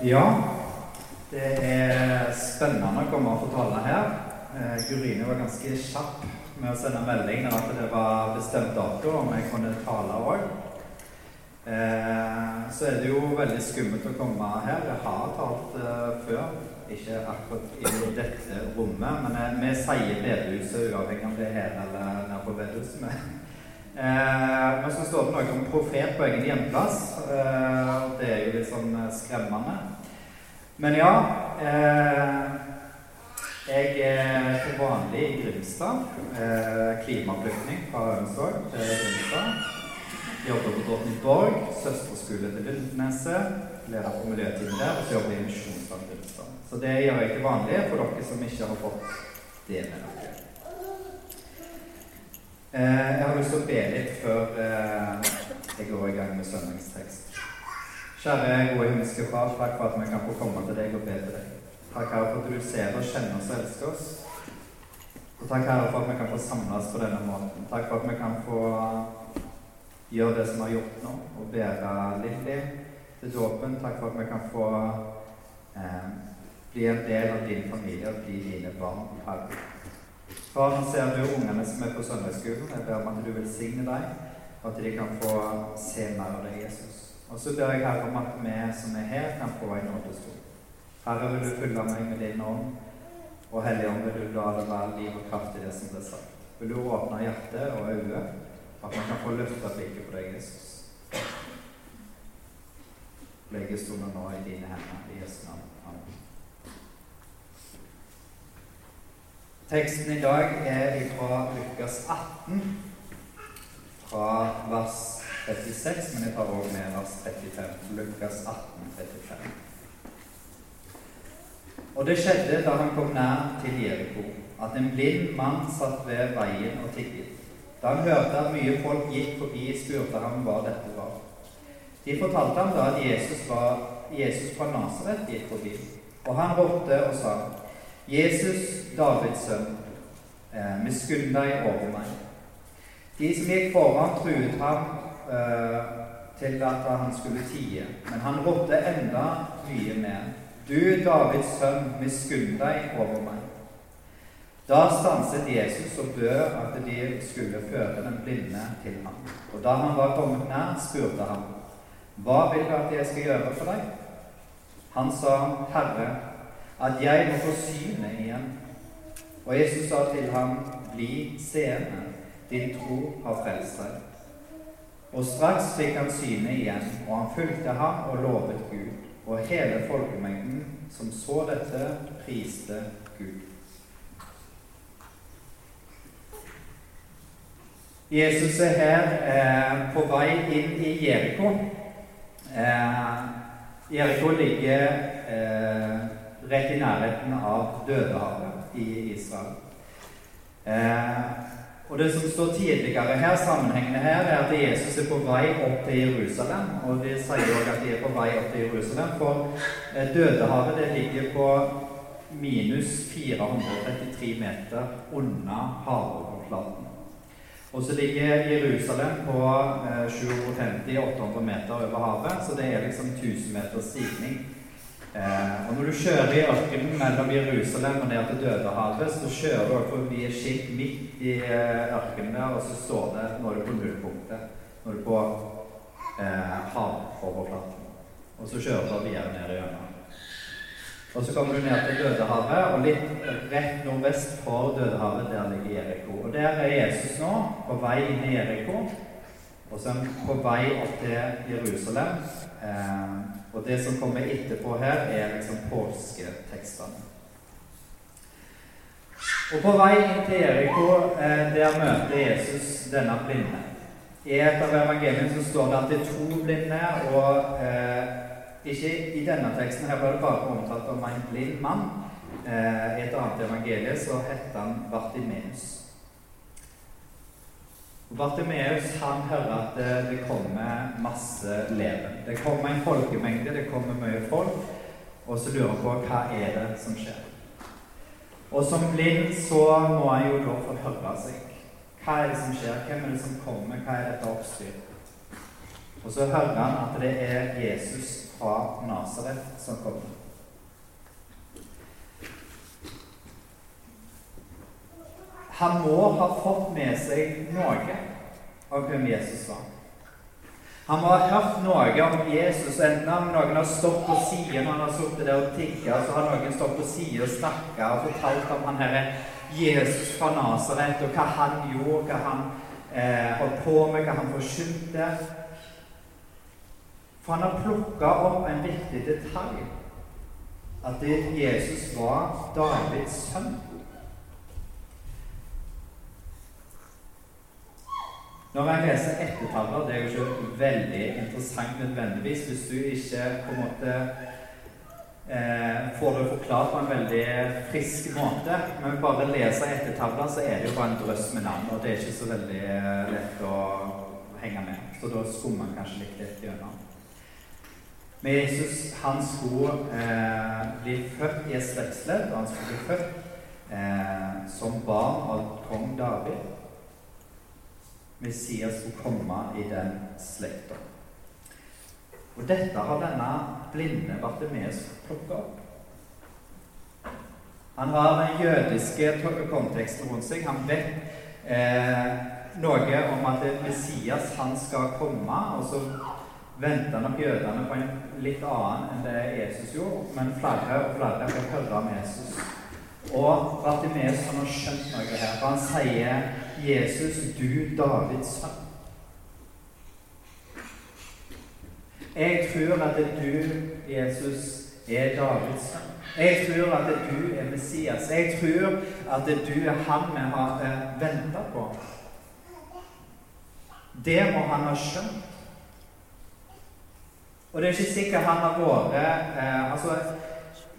Ja, det er spennende å komme og få tale her. Eh, Gurine var ganske kjapp med å sende melding om at det var bestemt dato om jeg kunne tale òg. Eh, så er det jo veldig skummelt å komme her. Jeg har talt eh, før, ikke akkurat i dette rommet, men vi sier bedehuset uavhengig om det er her eller nede på bedehuset. Eh, men så står det noe om profet på egen hjemplass. Eh, det er jo litt sånn eh, skremmende. Men ja eh, Jeg er til vanlig i Grimstad. Eh, klimaflyktning fra Ørensvåg til Grimstad. Jobber på Drottningborg, søsterskole til Lundneset. Leder for miljøteamet der. Og så jobber jeg i Misjonsland Grimstad. Så det gjør jeg til vanlig for dere som ikke har fått det med dere. Eh, jeg har lyst til å be litt før eh, jeg går i gang med søndagstekst. Kjære gode himmelske Far, takk for at vi kan få komme til deg og be til deg. Takk, Herre, for at du ser og kjenner oss og elsker oss. Og takk, Herre, for at vi kan få samles på denne måten. Takk for at vi kan få gjøre det som vi har gjort nå, og bære Lilly til dåpen. Takk for at vi kan få eh, bli en del av din familie og bli dine barn, Herre. Far, nå ser du ungene som er på søndagsskolen. Jeg ber om at du velsigner dem, og at de kan få se mer av deg, Jesus. Og så ber jeg Herre om at vi som er her, kan få en nådestol. Herre, vil du fylle meg med din ånd, og Hellige Ånd, vil du la det være liv og kraft i det som blir sagt. Vil du åpne hjertet og øyne, at man kan få løfta blikket på deg, Jesus. Legges stolen nå i dine hender, i Jesu navn. Amen. Teksten i dag er fra Lukas 18, fra vers 36, men jeg tar også med vers 35. Lukas 18, 35. Og det skjedde da han kom nær til Jeriko, at en blind mann satt ved veien og tigget. Da han hørte at mye folk gikk forbi, spurte han hva dette var. De fortalte ham da at Jesus, var, Jesus fra Nasaret gikk forbi, og han ropte og sa Jesus, Davids sønn, eh, miskunn deg over meg. De som gikk foran, truet ham eh, til at han skulle tie, men han ropte enda mye mer. Du, Davids sønn, miskunn deg over meg. Da stanset Jesus og bød at de skulle føre den blinde til ham. Og da han var kommet nær, spurte han, Hva vil du at jeg skal gjøre for deg? Han sa, Herre, at jeg må få synet igjen. Og Jesus sa til ham, Bli seende, din tro har frelst deg. Og straks fikk han synet igjen, og han fulgte ham og lovet Gud. Og hele folkemengden som så dette, priste Gud. Jesus er her eh, på vei inn i Jeriko. Eh, Jeriko ligger eh, rett i nærheten av Dødehavet i Israel. Eh, og Det som står tidligere her, sammenhengende her, er at Jesus er på vei opp til Jerusalem. Og de sier òg at de er på vei opp til Jerusalem, for eh, Dødehavet det ligger på minus 433 meter unna havoverflaten. Og så ligger Jerusalem på eh, 750-800 meter over havet, så det er liksom 1000 meters stigning. Eh, og Når du kjører i ørkenen mellom Jerusalem og ned til Dødehavet, så kjører du forbi et skilt midt i eh, ørkenen der, og så står det når du er på nullpunktet. Når du er på eh, havoverflaten. Og så kjører du videre ned gjennom. Og så kommer du ned til Dødehavet, og litt rett nordvest for Dødehavet, der ligger Jeriko. Og der er Jesus nå, på vei inn i Jeriko, og så er vi på vei opp til Jerusalem. Eh, og det som kommer etterpå her, er liksom påsketekstene. Og på vei inn til Eriko, eh, der møter Jesus denne blinde. I et av evangeliene så står det at det er to blinde, og eh, ikke i denne teksten her var det bare omtalt om en blind mann. Eh, I et annet evangelie så heter han Bartimeus. Bartimeus han hører at det, det kommer masse leven. Det kommer en folkemengde, det kommer mye folk, og så lurer han på hva er det som skjer. Og som blind så må han jo da få høre seg. Hva er det som skjer? Hvem er det som kommer? Hva er dette oppstyret? Og så hører han at det er Jesus fra Nasaret som kommer. Han må ha fått med seg noe av hvem Jesus var. Han må ha hørt noe om Jesus, enten om noen har stått på siden han har sittet der og tigga, så har noen stått på siden og snakka og fortalt om han herre Jesus fra Nasaret, og hva han gjorde, hva han eh, holdt på med, hva han forsynte. For han har plukka opp en viktig detalj. At Jesus var Davids sønn. Når jeg leser ettertavler, det er jo ikke veldig interessant nødvendigvis hvis du ikke på en måte eh, får det forklart på en veldig frisk måte. Men bare leser ettertavler, så er det jo bare en drøss med navn, og det er ikke så veldig eh, lett å henge med. Så da skummer man kanskje litt lett gjennom. Men Jesus han skulle eh, bli født i et slektsledd, og han skulle bli født eh, som barn av kong David. Messias skulle komme i den slekta. Og dette har denne blinde Bartimeus plukka opp. Han har den jødiske konteksten rundt seg. Han vet eh, noe om at Messias han skal komme, og så venter nok jødene på en litt annen enn det Jesus gjorde. Men flere og flere vil høre om Jesus. Og Bartimeus har skjønt noe her, for han sier 'Jesus, du Davids sønn'. Jeg tror at du, Jesus, er Davids sønn. Jeg tror at du er Messias. Jeg tror at du er han vi har eh, venta på. Det må han ha skjønt. Og det er ikke sikkert han har vært eh, altså,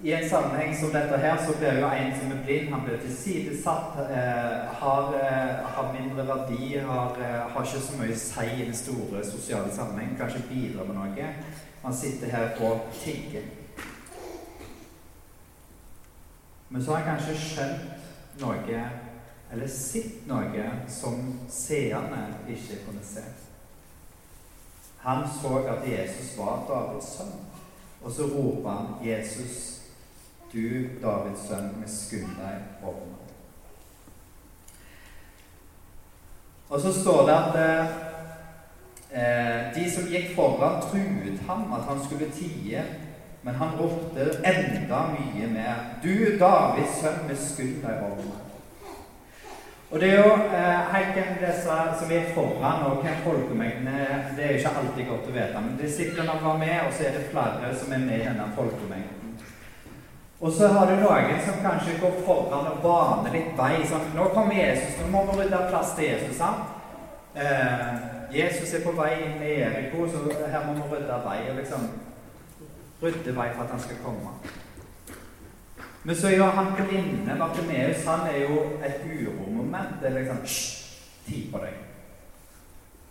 i en sammenheng som dette her, så blir jo en som er blind, han blir tilsidesatt, eh, har, eh, har, mindre verdi, har, eh, har, ikke så mye si i den store sosiale sammenheng, kan ikke bidra med noe. Han sitter her og tigger. Men så har han kanskje skjønt noe, eller sett noe, som seerne ikke kunne se. Han så at Jesus var Davids sønn, og så roper han 'Jesus' du, Davids sønn, miskunn deg over meg. Og så står det at eh, de som gikk foran, truet ham at han skulle tie, men han ropte enda mye mer. Du, Davids sønn, miskunn deg over meg. Og det er jo eh, disse som er foran, og hvem folkemengden er, det er jo ikke alltid godt å vite. Men disiplene var med, og så er det flere som er med i denne folkemengden. Og så har du noen som kanskje går foran og baner litt vei. sånn, 'Nå kommer Jesus. Nå må vi rydde plass til Jesus.' sant? Eh, Jesus er på vei inn i Eriko, så her må vi rydde vei. og liksom Rydde vei for at han skal komme. Men så er jo han blinde Bartimeus han er jo et uromoment. Det er liksom Hysj! Tid på deg.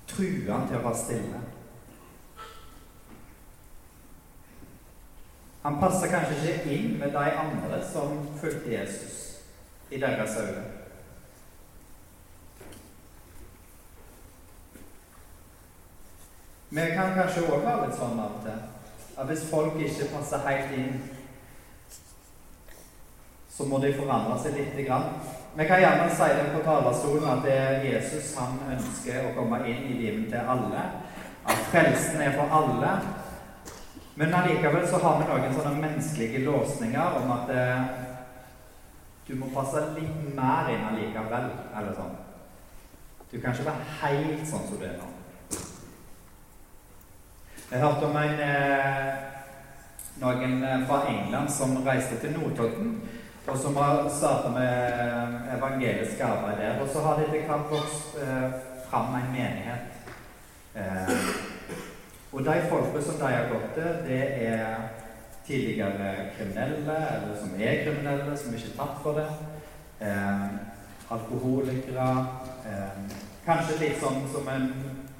Truer han til å være stille. Han passer kanskje ikke inn med de andre som fulgte Jesus i deres øyne. Vi kan kanskje òg ha litt sånn av. At hvis folk ikke passer helt inn, så må de forandre seg lite grann. Vi kan gjerne si det på talerstolen at det er Jesus han ønsker å komme inn i livet til alle. At frelsen er for alle. Men allikevel så har vi noen sånne menneskelige låsninger om at eh, du må passe litt mer inn allikevel, eller sånn. Du kan ikke være helt sånn som du er nå. Jeg hørte om en, eh, noen eh, fra England som reiste til Notodden, og som har starta med evangelisk arbeid der. Og så har det etter hvert vokst eh, fram en menighet. Og de folka som de har gått til, det er tidligere kriminelle, eller som er kriminelle, som ikke er tatt for det. Eh, alkoholikere. Eh, kanskje litt sånn som en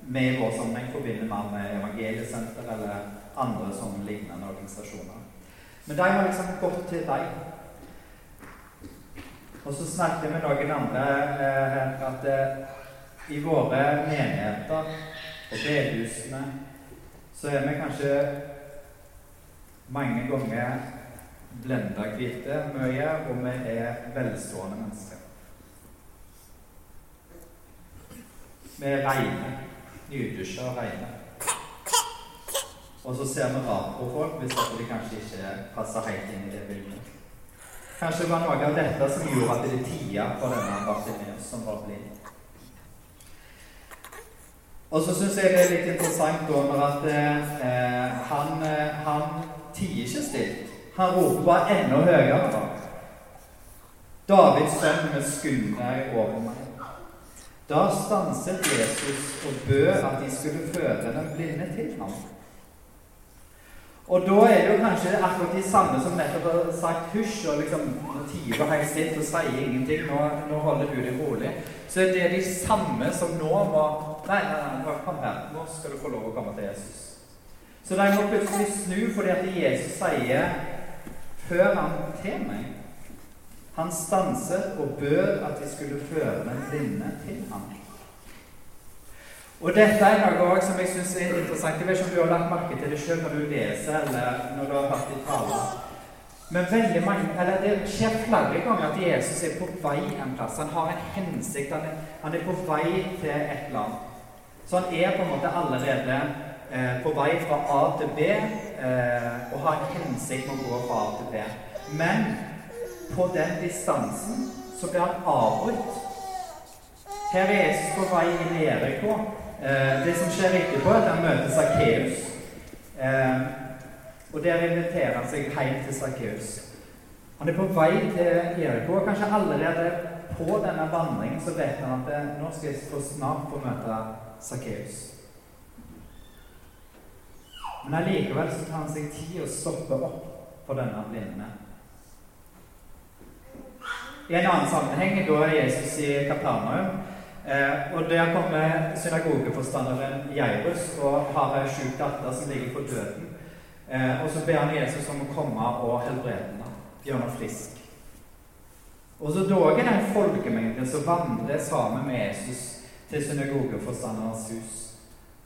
vi i vår sammenheng forbinder mer med Evangeliesenter eller andre sånne lignende organisasjoner. Men de har liksom gått til deg. Og så snakket jeg med noen andre eh, at eh, i våre menigheter og bedehusene så er vi kanskje mange ganger blenda hvite mye, og vi er velstående mennesker. Vi er reine. Nydusja og reine. Og så ser vi rart på folk hvis de kanskje ikke passer helt inn i det bildet. Kanskje det var noe av dette som gjorde at det tida på denne Bartimeus som var blind. Og så syns jeg det er litt interessant da når at eh, han, eh, han tier ikke stilt. Han roper bare enda høyere. Davids sønn, med deg over meg. Da stanset Jesus og bød at de skulle føre den blinde til ham. Og da er det jo kanskje akkurat de samme som nettopp har sagt hysj og liksom tier helt stilt og sier ingenting. Nå, nå holder du deg rolig. Så det er de samme som nå må Nei, nei, nei, kom her. Nå skal du få lov å komme til Jesus. Så de må plutselig snu fordi at Jesus sier før han til meg. Han stanset og bød at de skulle føre den blinde til ham. Og dette er noe også som jeg syns er interessant. Jeg vet ikke om du har lagt merke til det sjøl når du leser eller når du har vært i taler. Men veldig mange, eller det skjer flere ganger at Jesus er på vei en plass. Han har en hensikt. Han er, han er på vei til et land. Så han er på en måte allerede eh, på vei fra A til B eh, og har en hensikt med å gå fra A til B. Men på den distansen så blir han avbrutt. Her er Jesus på vei inn i Eriko. Eh, det som skjer etterpå, er at han møter Sakkeus. Eh, og der inviterer han seg hjem til Sakkeus. Han er på vei til Jeriko, og kanskje allerede på denne vandringen så vet han at nå skal jeg få snart få møte Sakkeus. Men allikevel så tar han seg tid å stoppe opp for denne blinde. I en annen sammenheng, da er Jesus i Kapernaum, Eh, og Der kommer synagogeforstanderen Jairus og har ei sjuk datter som ligger på døden. Eh, og Så ber han Jesus om å komme og helbrede henne, gjøre henne frisk. Og så dog er det en folkemengde som vandrer sammen med Jesus til synagogeforstanderens hus.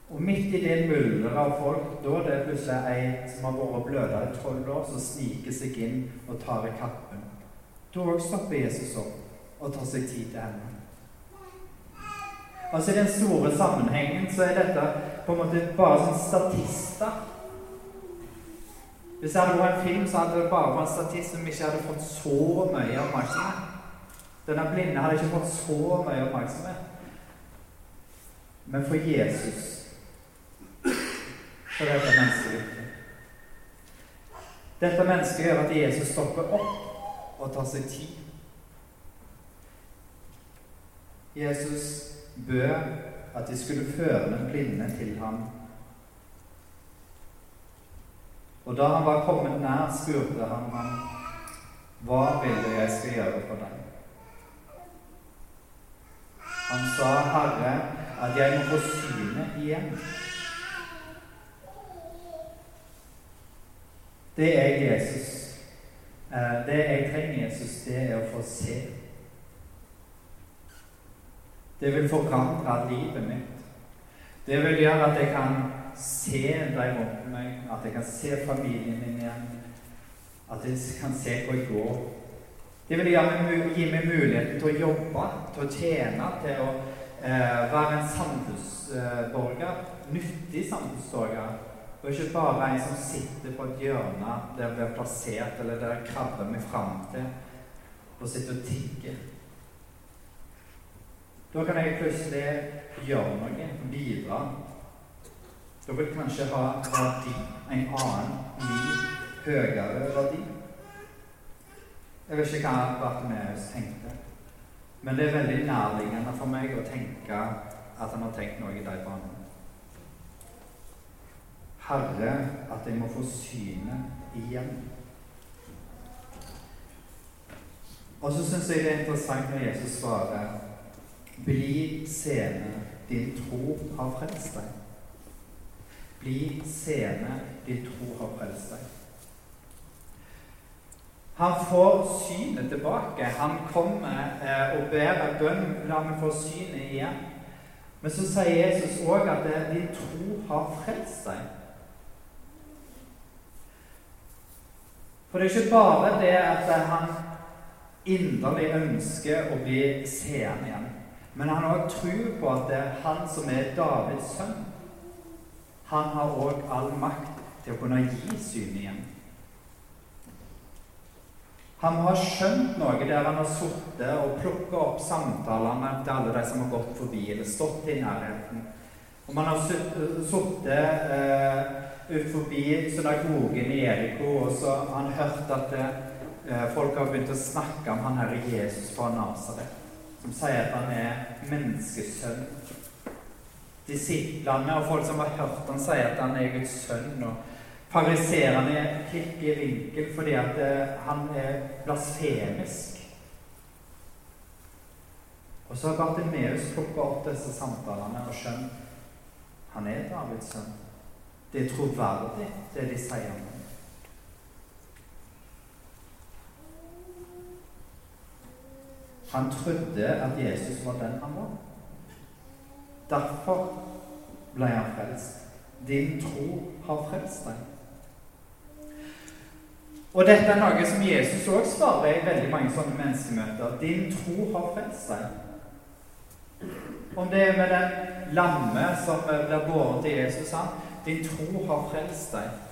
Og midt i det mylderet av folk, da er det plutselig ei som har vært bløda i tolv år, som sniker seg inn og tar i kappen. Da stopper Jesus opp og tar seg tid til henne. Altså I den store sammenhengen så er dette på en måte bare sånn statister. Hvis det hadde vært en film, så hadde det bare vært en statist som ikke hadde fått så mye oppmerksomhet. Denne blinde hadde ikke fått så mye oppmerksomhet. Men for Jesus så er dette mennesket. Dette mennesket gjør at Jesus stopper opp og tar seg tid. Jesus bød at de skulle føre den blinde til ham. Og da han var kommet nær, spurte han ham, hva vil du jeg skal gjøre for deg? Han sa, Herre, at jeg må få synet igjen. Det er Jesus. Eh, det jeg trenger, Jesus, det er å få se. Det vil forandre livet mitt. Det vil gjøre at jeg kan se de rundt meg, at jeg kan se familien min igjen. At jeg kan se hvor jeg går. Det vil gi meg muligheten til å jobbe, til å tjene, til å eh, være en samfunnsborger. Nyttig samfunnsborger. Og ikke bare en som sitter på et hjørne der jeg blir plassert, eller der jeg krabber meg fram til og sitter og tigger. Da kan jeg plutselig gjøre noe, bidra. Da vil kanskje ha verdi, en annen, ny, høyere verdi. Jeg vet ikke hva Bartimeus tenkte, men det er veldig nærliggende for meg å tenke at han har tenkt noe i de banene. Herre, at jeg må få synet igjen. Og så syns jeg det er interessant når Jesus svarer bli sene, din tro har frelst deg. Bli sene, din tro har frelst deg. Han får synet tilbake. Han kommer eh, og ber en bønn. La meg få synet igjen. Men så sier Jesus òg at din tro har frelst deg. For det er ikke bare det at han inderlig ønsker å bli seende igjen, men han har tro på at det er han som er Davids sønn, han har òg all makt til å kunne gi synet igjen. Han har skjønt noe der han har sittet og plukka opp samtalene til alle de som har gått forbi eller stått i nærheten. Om han har sittet eh, ut forbi synagogen i Eriko, og så har han hørt at eh, folk har begynt å snakke om han herre Jesus fra Nasaret, som sier at han er menneskesønn. Disiplene og folk som har hørt han sier at han er Guds sønn. og Fariserene kikker i vinkel fordi at eh, han er blasfemisk. Og så har Bartimeus plukka opp disse samtalene og skjønt han er Davids sønn. Det er troverdig, det de sier om ham. Han trodde at Jesus var den han var. Derfor ble han frelst. Din tro har frelst deg. Og dette er noe som Jesus òg svarer i veldig mange sånne menneskemøter. Din tro har frelst deg. Om det er med den lamme som blir båret til Jesus, han. Din tro har frelst deg.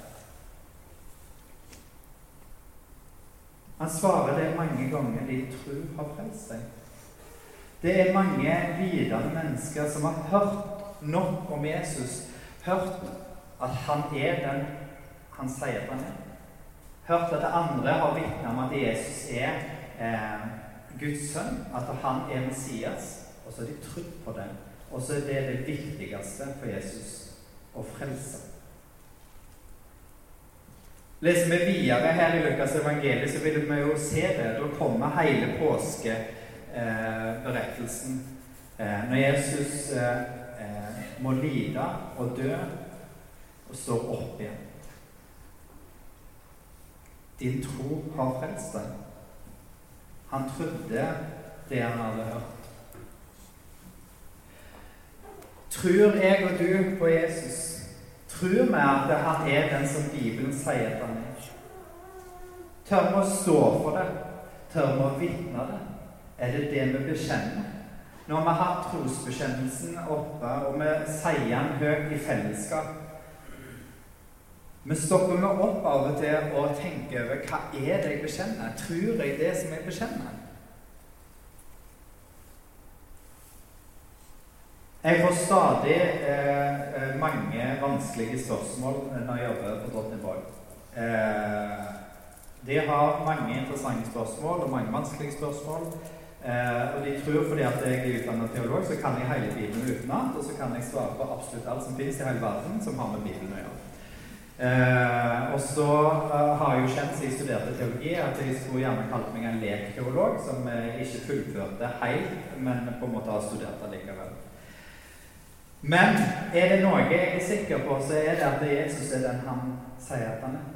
Han svarer det mange ganger. de tror har frelst deg. Det er mange videre mennesker som har hørt nok om Jesus, hørt at han er den han sier han er hørt at andre har vitna om at Jesus er eh, Guds sønn, at han er Messias, og så har de trodd på det. Og så er det det viktigste for Jesus å frelse. Leser vi videre her i Lukas evangeliet, så vil vi jo se det. Da kommer hele påskeberettelsen. Eh, når Jesus eh, eh, må lide og dø og står opp igjen. Din tro har frelst deg. Han trodde det han hadde hørt. Tror jeg og du på Jesus? Tror vi at han er den som Bibelen sier at han er? Tør vi å stå for det? Tør vi å vitne det? Er det det vi bekjenner? Når vi har trosbekjennelsen oppe, og vi sier den høyt i fellesskap, vi stopper med opp av og til og tenker over hva er det jeg bekjenner. Tror jeg det som jeg bekjenner? Jeg får stadig eh, eh mange vanskelige spørsmål når jeg jobber på Drottningborg. Eh, de har mange interessante spørsmål og mange vanskelige spørsmål. Eh, og de tror fordi at jeg er utdannet teolog, så kan jeg hele Bibelen utenat, og så kan jeg svare på absolutt alt som finnes i hele verden som har med Bibelen å gjøre. Eh, og så eh, har jeg jo kjent siden jeg studerte teologi, at jeg skulle gjerne kalt meg en lekteolog, som eh, ikke fullførte helt, men på en måte har studert allikevel. Men er det noe jeg er sikker på, så er det at Jesus er den han sier at han er.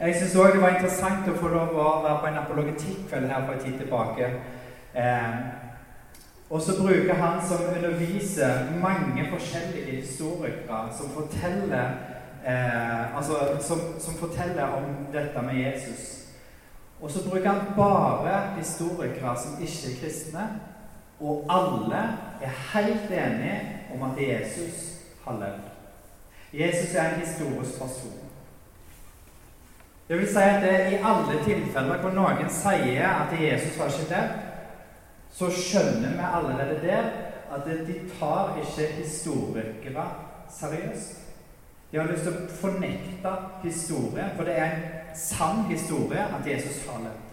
Jeg syns òg det var interessant å få lov å være på en apologetikkveld her for en tid tilbake. Eh, og så bruker han som underviser mange forskjellige historikere som forteller eh, altså, som, som, forteller om dette med Jesus. Og så bruker han bare historikere som ikke er kristne. Og alle er helt enige om at Jesus har levd. Jesus er en historisk person. Det vil si at det, i alle tilfeller hvor noen sier at Jesus var ikke der, så skjønner vi allerede der at de tar ikke historikere seriøst. De har lyst til å fornekte historien, for det er en sann historie at Jesus har levd.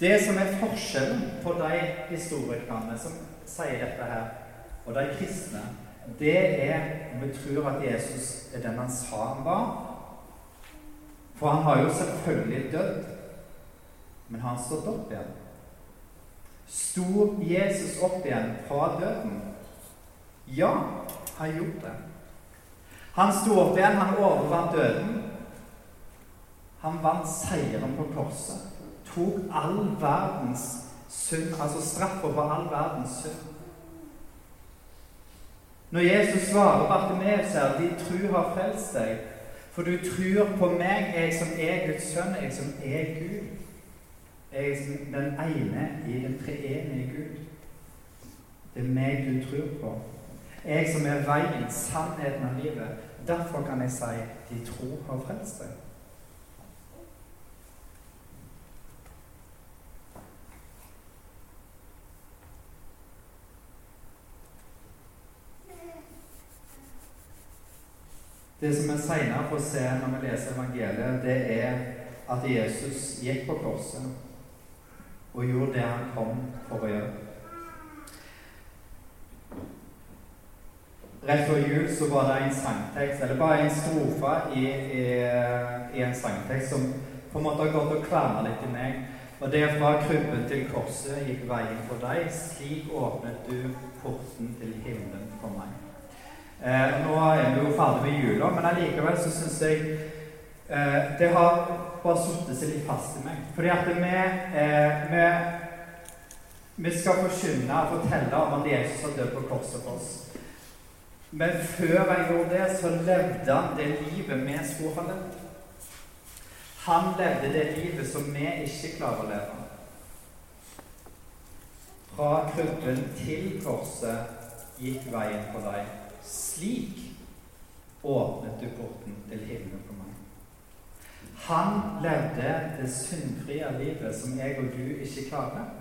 Det som er forskjellen på de historikerne som sier dette her, og de kristne, det er om vi tror at Jesus er den han sa han var. For han har jo selvfølgelig dødd, men har han stått opp igjen? Sto Jesus opp igjen fra døden? Ja, han gjorde det. Han sto opp igjen, han overvant døden. Han vant seieren på korset. Tok all verdens synd, altså straffa på all verdens synd. Når Jesus svarer Bartimeus her 'Din tru har frelst deg', For du tror på meg, jeg som er Guds sønn, jeg som er Gud. Jeg som den ene i den treenige Gud. Det er meg du tror på. Jeg som er veien, sannheten og livet. Derfor kan jeg si de tro har frelst deg. Det som vi senere får se når vi leser evangeliet, det er at Jesus gikk på korset og gjorde det han kom for å gjøre. Rett før jul så var det en sangtekst, eller bare en strofe i, i, i en sangtekst som på en måte har gått og kverna litt i meg. Og det er fra krybben til korset gikk veien for deg. Slik åpnet du porten til himmelen for meg. Eh, nå er vi jo ferdig med jula, men allikevel så syns jeg eh, det har bare satt seg litt fast i meg. Fordi at vi, eh, vi, vi skal forkynne og fortelle om at Jesus har dødd på korset for oss. Men før jeg gjorde det, så levde han det livet vi skulle ha levd. Han levde det livet som vi ikke klarer å leve. Fra krybben til korset gikk veien for deg. Slik åpnet du porten til himmelen for meg. Han levde det syndfrie livet som jeg og du ikke klarer.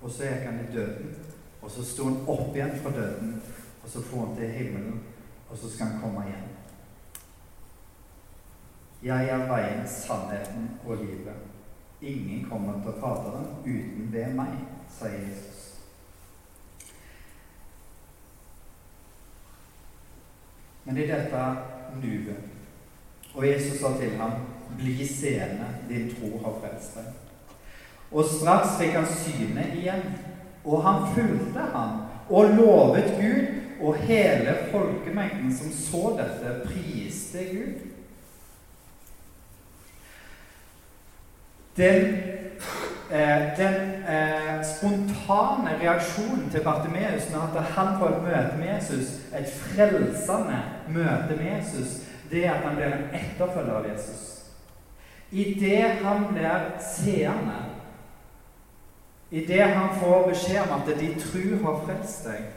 Og så gikk han i døden, og så sto han opp igjen fra døden, og så får han til himmelen, og så skal han komme igjen. Jeg er veien, sannheten og livet. Ingen kommer til Faderen uten ved meg, sier Jesus. Men i dette nuet Og Jesus sa til ham, 'Bli seende, din tro har frelst deg.' Og straks fikk han syne igjen, og han fulgte ham og lovet Gud, og hele folkemengden som så dette, priste Gud. Den, den eh, spontane reaksjonen til Bartimeus når han får et møte med Jesus, et frelsende møte med Jesus, det er at han blir en etterfølger av Jesus. Idet han blir seende, idet han får beskjed om at de tru har frelst deg,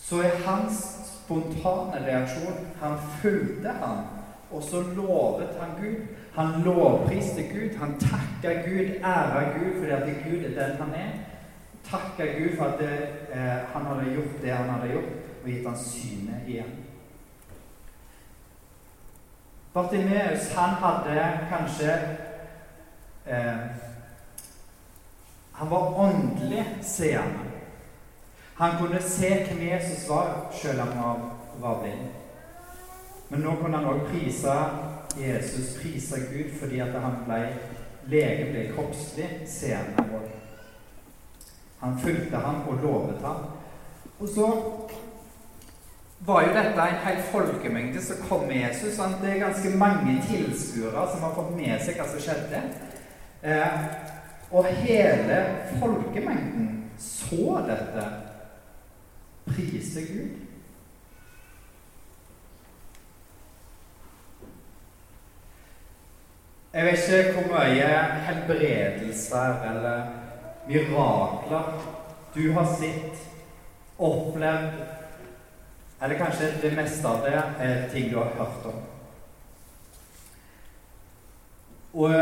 så er hans spontane reaksjon Han fulgte ham, og så lovet han Gud. Han lovpriste Gud. Han takka Gud, æra Gud fordi at Gud er den han er. Takka Gud for at det, eh, han hadde gjort det han hadde gjort, og gitt han syne igjen. Bartimeus han hadde kanskje eh, Han var åndelig seende. Han kunne se hvem Jesus var, selv om han var blind. Men nå kunne han òg prise Jesus, prise Gud, fordi at han ble lege kroppslig seende. Han fulgte ham og lovet ham. Og så var jo dette en hel folkemengde som kom med Jesus. Sant? Det er ganske mange tilskuere som har fått med seg hva som skjedde. Eh, og hele folkemengden så dette. Prise Gud. Jeg vet ikke hvor mye helbredelser eller mirakler du har sett, opplevd Eller kanskje det meste av det er ting du har hørt om. Og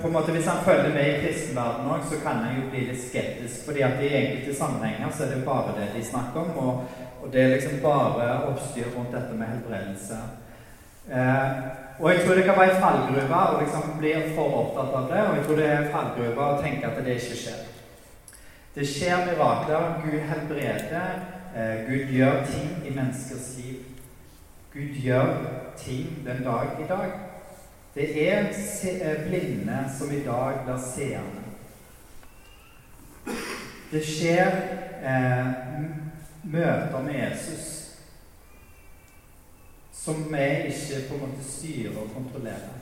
på en måte Hvis han følger med i kristenverdenen òg, så kan han jo bli litt skeptisk. fordi at i enkelte sammenhenger så er det bare det de snakker om, og, og det er liksom bare oppstyr rundt dette med helbredelse. Eh, og jeg tror det kan være fallgruve å liksom bli for opptatt av det. Og jeg tror det er fallgruve å tenke at det ikke skjer. Det skjer mirakler. Gud helbreder. Eh, Gud gjør ting i menneskers liv. Gud gjør ting den dag i dag. Det er eh, blinde som i dag blir seende. Det skjer eh, møter med Jesus som vi ikke på en måte styrer og kontrollerer.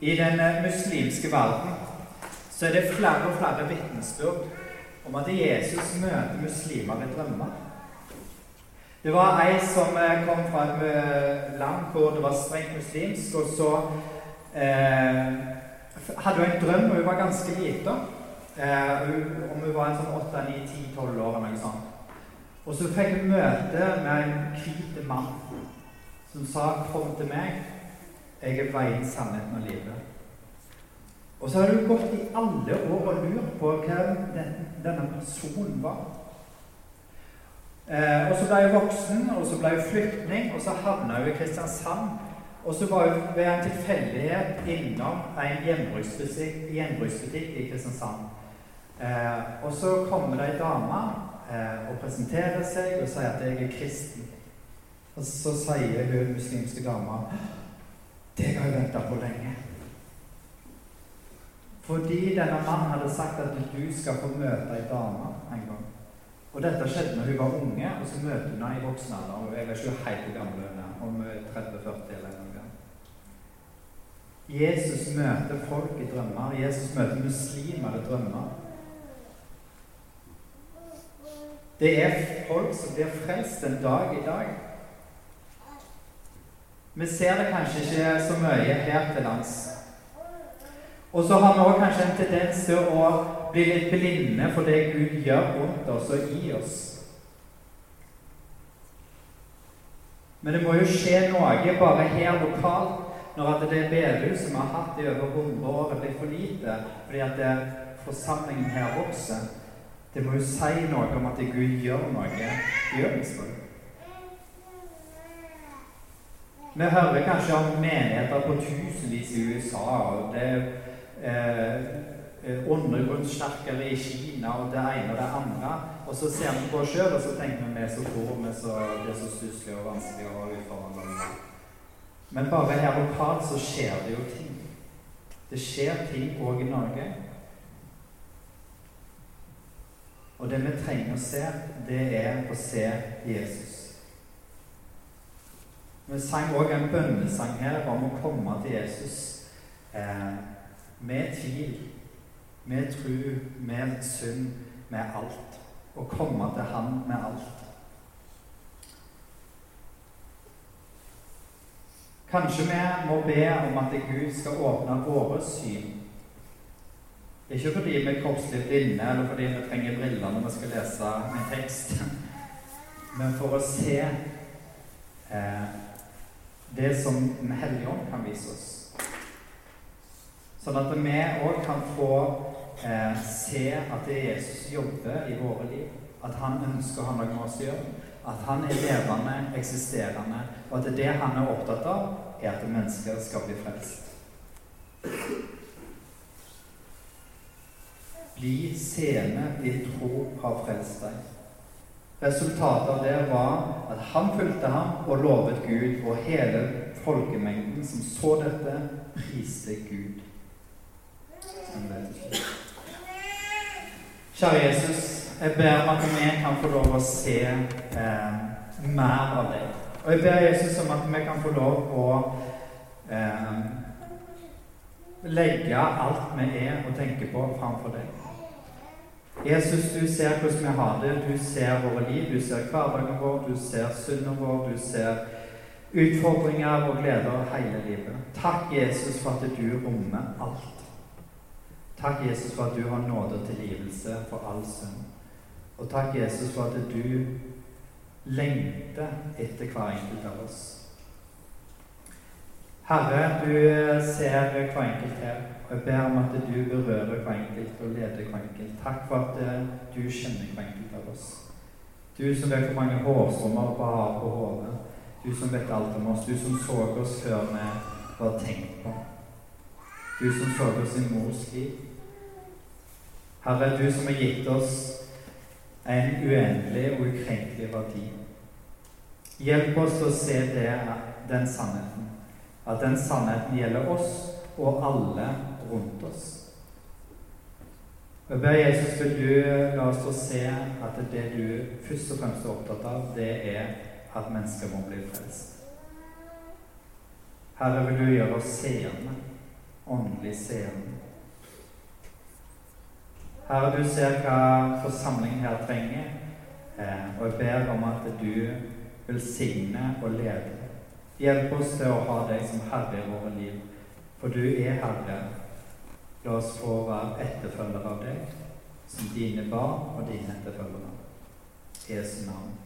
I den eh, muslimske verden så er det flere og flere vitnesbyrd om at Jesus møter muslimer i drømmer. Det var ei som eh, kom fra et eh, land hvor det var strengt muslimsk, og så eh, hadde hun en drøm, og hun var ganske lita. Eh, om hun var en sånn 8-9-10-12 år eller noe sånt. Og så fikk jeg møte med en hvit mann som sa 'Kom til meg, jeg er veien, sannheten og livet'. Og så har du gått i alle år og lurt på hvem den, denne personen var. Eh, og så ble hun voksen, og så ble hun flyktning, og så havna hun i Kristiansand. Og så var hun ved en tilfeldighet innom en gjenbruksbutikk i Kristiansand. Eh, og så kommer det ei dame eh, og presenterer seg og sier at jeg er kristen. Og så sier hun muslimske dama det har jeg venta på lenge. Fordi denne mannen hadde sagt at du skal få møte ei dame en gang. Og dette skjedde når hun var unge, og så møter hun henne i voksen alder. Og jeg vet ikke helt hvor gammel hun om 30-40 eller noe. Jesus møter folk i drømmer. Jesus møter muslimer i drømmer. Det er folk som blir frelst en dag i dag. Vi ser det kanskje ikke så mye her til lands. Og så har vi òg kanskje en tendens til å bli litt blinde for det Gud gjør rundt oss og i oss. Men det må jo skje noe bare her lokalt når at det bedehuset vi har hatt i over 100 år, blir for lite fordi at forsamlingen her vokser. Det må jo si noe om at Gud gjør noe i Øvingsvoll. Vi hører kanskje om menigheter på tusenvis i USA. og det eh, eh undergrunnssterkere i Kina og det ene og det andre. Og så ser vi på oss sjøl og så tenker vi vi er så hvor vi så, det er så stusslig og vanskelig og utfordrende. Men bare her lokalt så skjer det jo ting. Det skjer ting òg i Norge. Og det vi trenger å se, det er å se Jesus. Vi sang òg en bønnesang her om å komme til Jesus eh, med tvil, med tro, med synd, med alt. Å komme til Han med alt. Kanskje vi må be om at Gud skal åpne våre syn ikke fordi vi er kroppslig blinde, eller fordi vi trenger briller når vi skal lese en tekst, men for å se eh, det som Den hellige ånd kan vise oss. Sånn at vi òg kan få eh, se at det Jesus jobber i våre liv. At han ønsker å ha noe med oss å gjøre. At han er levende, eksisterende, og at det han er opptatt av, er at mennesker skal bli frelst. Bli seende, din tro har frelst deg. Resultatet av det var at han fulgte ham og lovet Gud, og hele folkemengden som så dette, priste Gud. Kjære Jesus, jeg ber om at vi kan få lov å se eh, mer av deg. Og jeg ber Jesus om at vi kan få lov å eh, legge alt vi er og tenker på, framfor deg. Jesus, du ser hvordan vi har det. Du ser våre liv, du ser hverdagen vår, du ser synden vår, du ser utfordringer og gleder hele livet. Takk, Jesus, for at du rommer alt. Takk, Jesus, for at du har nåde og tilgivelse for all synd. Og takk, Jesus, for at du lengter etter hver enkelt av oss. Herre, du ser hver enkelt her. Og jeg ber om at du berører hver enkelt og leder hver enkelt. Takk for at eh, du kjenner hver enkelt av oss. Du som vet hvor mange hårsommer på har på hodet. Du som vet alt om oss. Du som så oss før vi var tenkt på. Du som så oss i mors liv. Herre, du som har gitt oss en uendelig og ukrenkelig verdi. Hjelp oss til å se det, den sannheten. At den sannheten gjelder oss og alle rundt oss. Jeg ber Jesus, vil du la oss se at det du først og fremst er opptatt av, det er at mennesker må bli frelst. Herre, vil du gjøre oss seende, åndelig seende. Herre, du ser hva forsamlingen her trenger, eh, og jeg ber om at du velsigne og lede. Hjelp oss til å ha deg som herre i våre liv, for du er herre. La oss få være etterfølgere av deg, som dine barn og dine etterfølgere. Jesu navn.